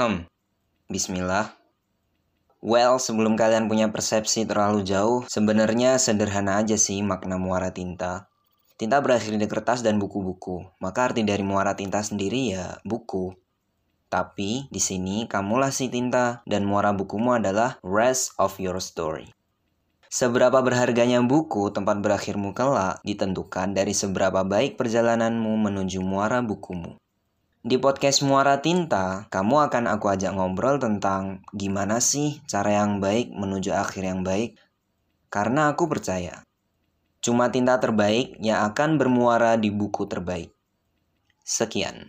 Ahem. Bismillah. Well, sebelum kalian punya persepsi terlalu jauh, sebenarnya sederhana aja sih makna muara tinta. Tinta berakhir di kertas dan buku-buku, maka arti dari muara tinta sendiri ya buku. Tapi di sini kamulah si tinta dan muara bukumu adalah rest of your story. Seberapa berharganya buku tempat berakhirmu kelak ditentukan dari seberapa baik perjalananmu menuju muara bukumu. Di podcast Muara Tinta, kamu akan aku ajak ngobrol tentang gimana sih cara yang baik menuju akhir yang baik. Karena aku percaya, cuma tinta terbaik yang akan bermuara di buku terbaik. Sekian.